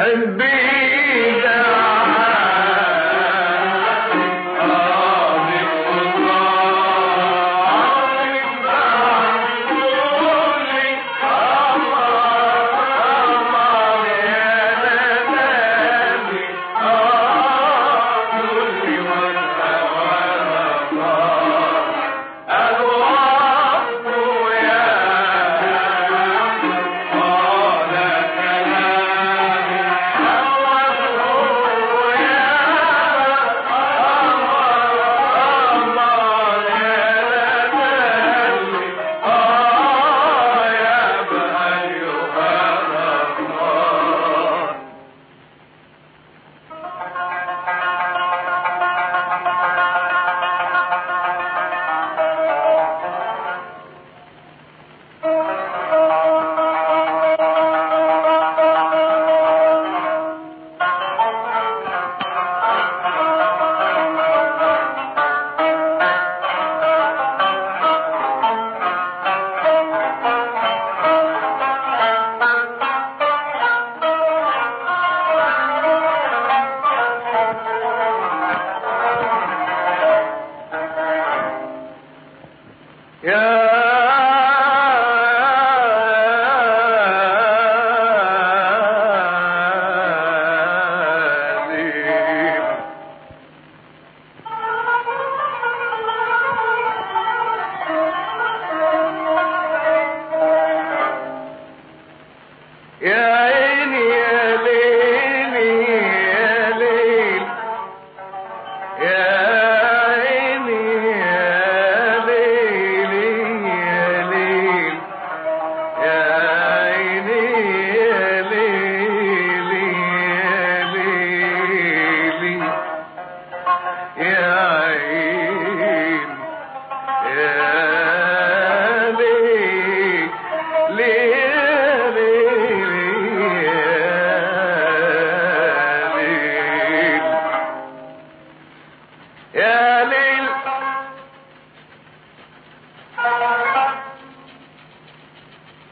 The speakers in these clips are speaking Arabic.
حبي دعا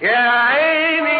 Yeah, Amy.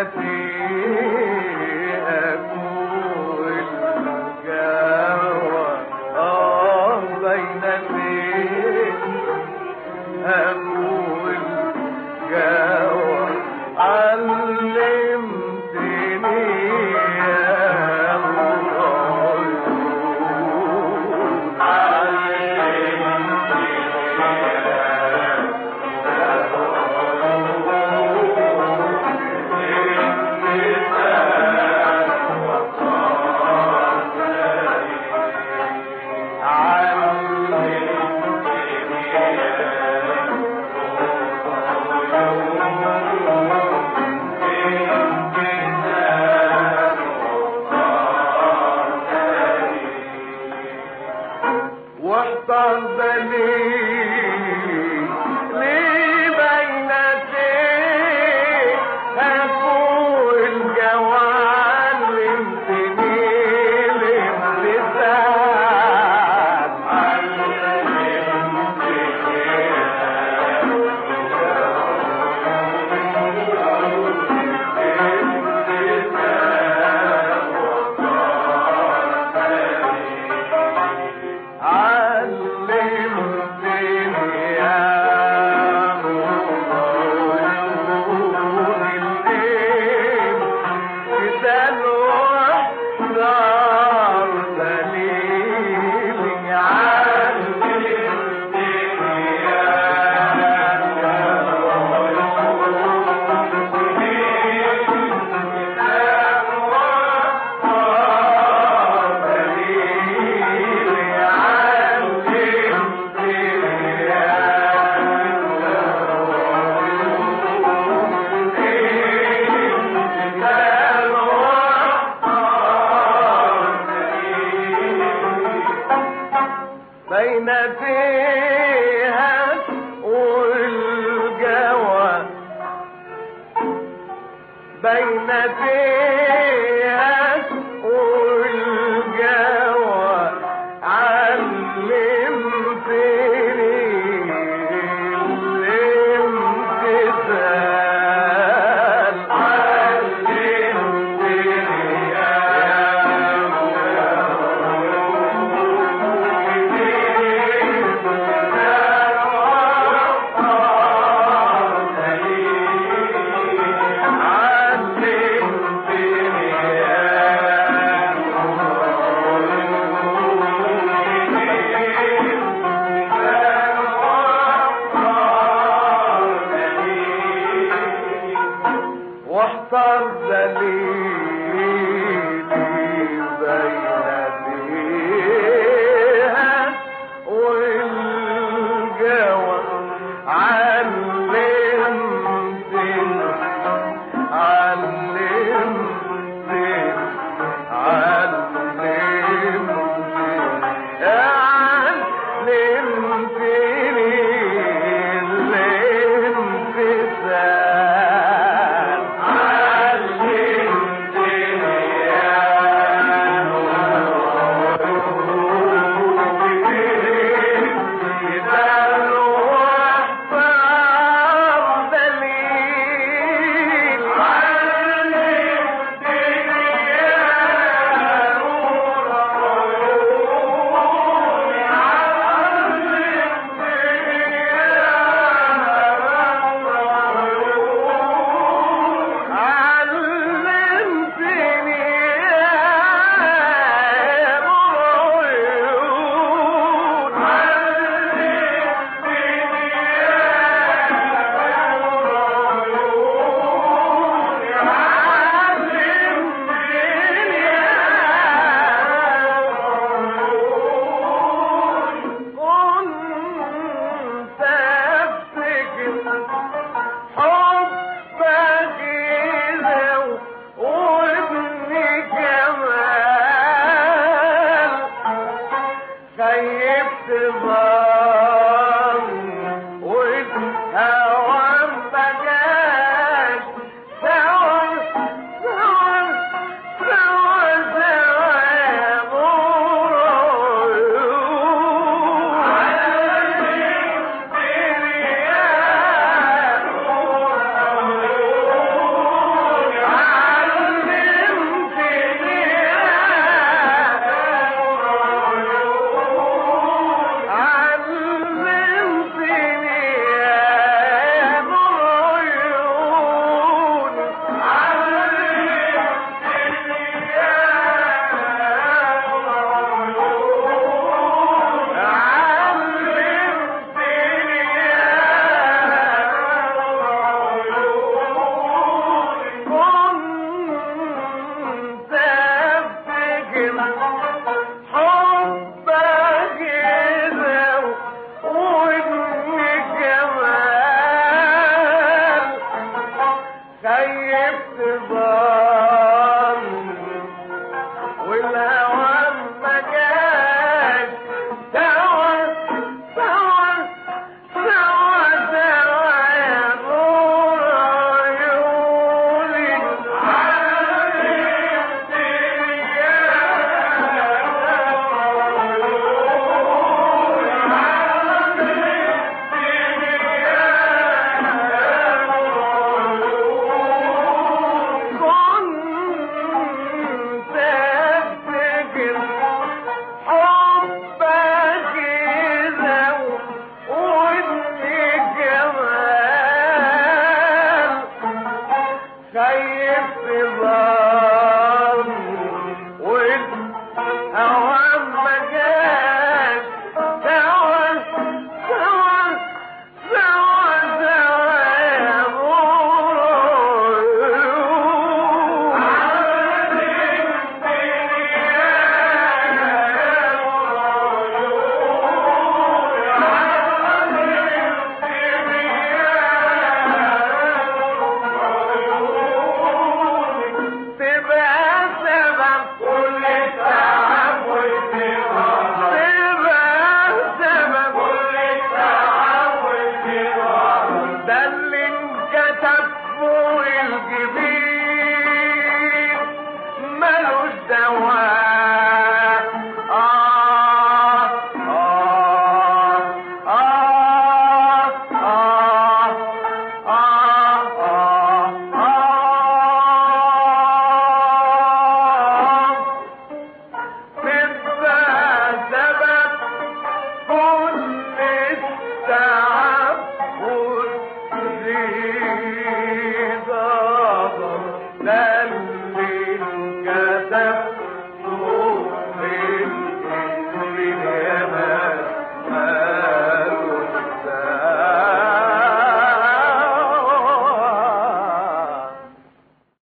ऐसी تكبر الجبيل